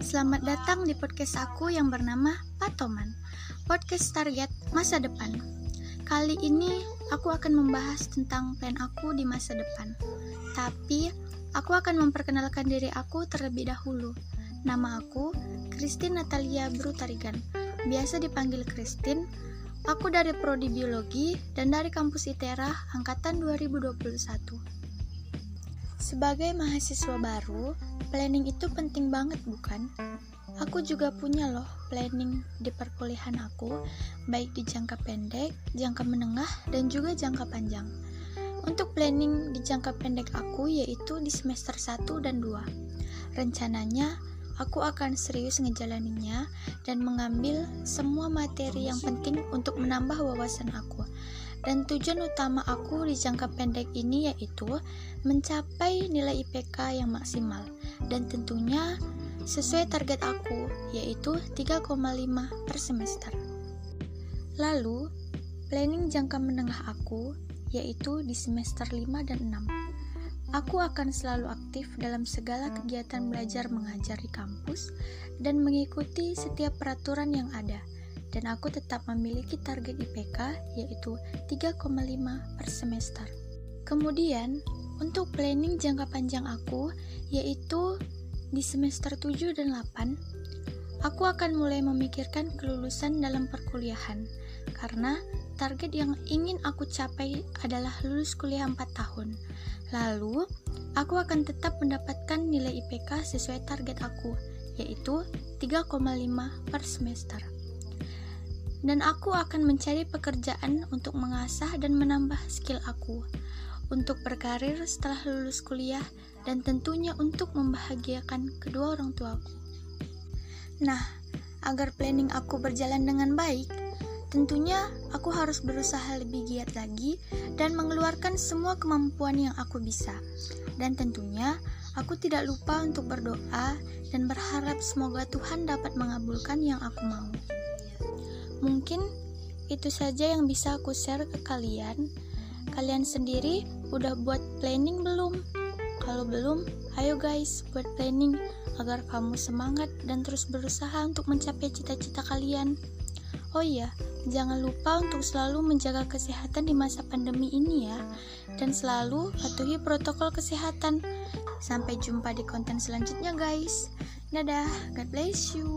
selamat datang di podcast aku yang bernama Patoman Podcast target masa depan. Kali ini aku akan membahas tentang plan aku di masa depan. Tapi aku akan memperkenalkan diri aku terlebih dahulu. Nama aku Christine Natalia Brutarigan. Biasa dipanggil Christine. Aku dari Prodi Biologi dan dari kampus ITERA Angkatan 2021 sebagai mahasiswa baru, planning itu penting banget bukan? Aku juga punya loh planning di perkuliahan aku, baik di jangka pendek, jangka menengah, dan juga jangka panjang. Untuk planning di jangka pendek aku yaitu di semester 1 dan 2. Rencananya, aku akan serius ngejalaninya dan mengambil semua materi yang penting untuk menambah wawasan aku. Dan tujuan utama aku di jangka pendek ini yaitu mencapai nilai IPK yang maksimal dan tentunya sesuai target aku yaitu 3,5 per semester. Lalu, planning jangka menengah aku yaitu di semester 5 dan 6. Aku akan selalu aktif dalam segala kegiatan belajar mengajar di kampus dan mengikuti setiap peraturan yang ada dan aku tetap memiliki target IPK yaitu 3,5 per semester. Kemudian, untuk planning jangka panjang aku yaitu di semester 7 dan 8, aku akan mulai memikirkan kelulusan dalam perkuliahan karena target yang ingin aku capai adalah lulus kuliah 4 tahun. Lalu, aku akan tetap mendapatkan nilai IPK sesuai target aku, yaitu 3,5 per semester dan aku akan mencari pekerjaan untuk mengasah dan menambah skill aku, untuk berkarir setelah lulus kuliah, dan tentunya untuk membahagiakan kedua orang tuaku. Nah, agar planning aku berjalan dengan baik, tentunya aku harus berusaha lebih giat lagi dan mengeluarkan semua kemampuan yang aku bisa. Dan tentunya, aku tidak lupa untuk berdoa dan berharap semoga Tuhan dapat mengabulkan yang aku mau. Mungkin itu saja yang bisa aku share ke kalian. Kalian sendiri udah buat planning belum? Kalau belum, ayo guys buat planning agar kamu semangat dan terus berusaha untuk mencapai cita-cita kalian. Oh iya, jangan lupa untuk selalu menjaga kesehatan di masa pandemi ini ya, dan selalu patuhi protokol kesehatan. Sampai jumpa di konten selanjutnya, guys. Dadah, God bless you.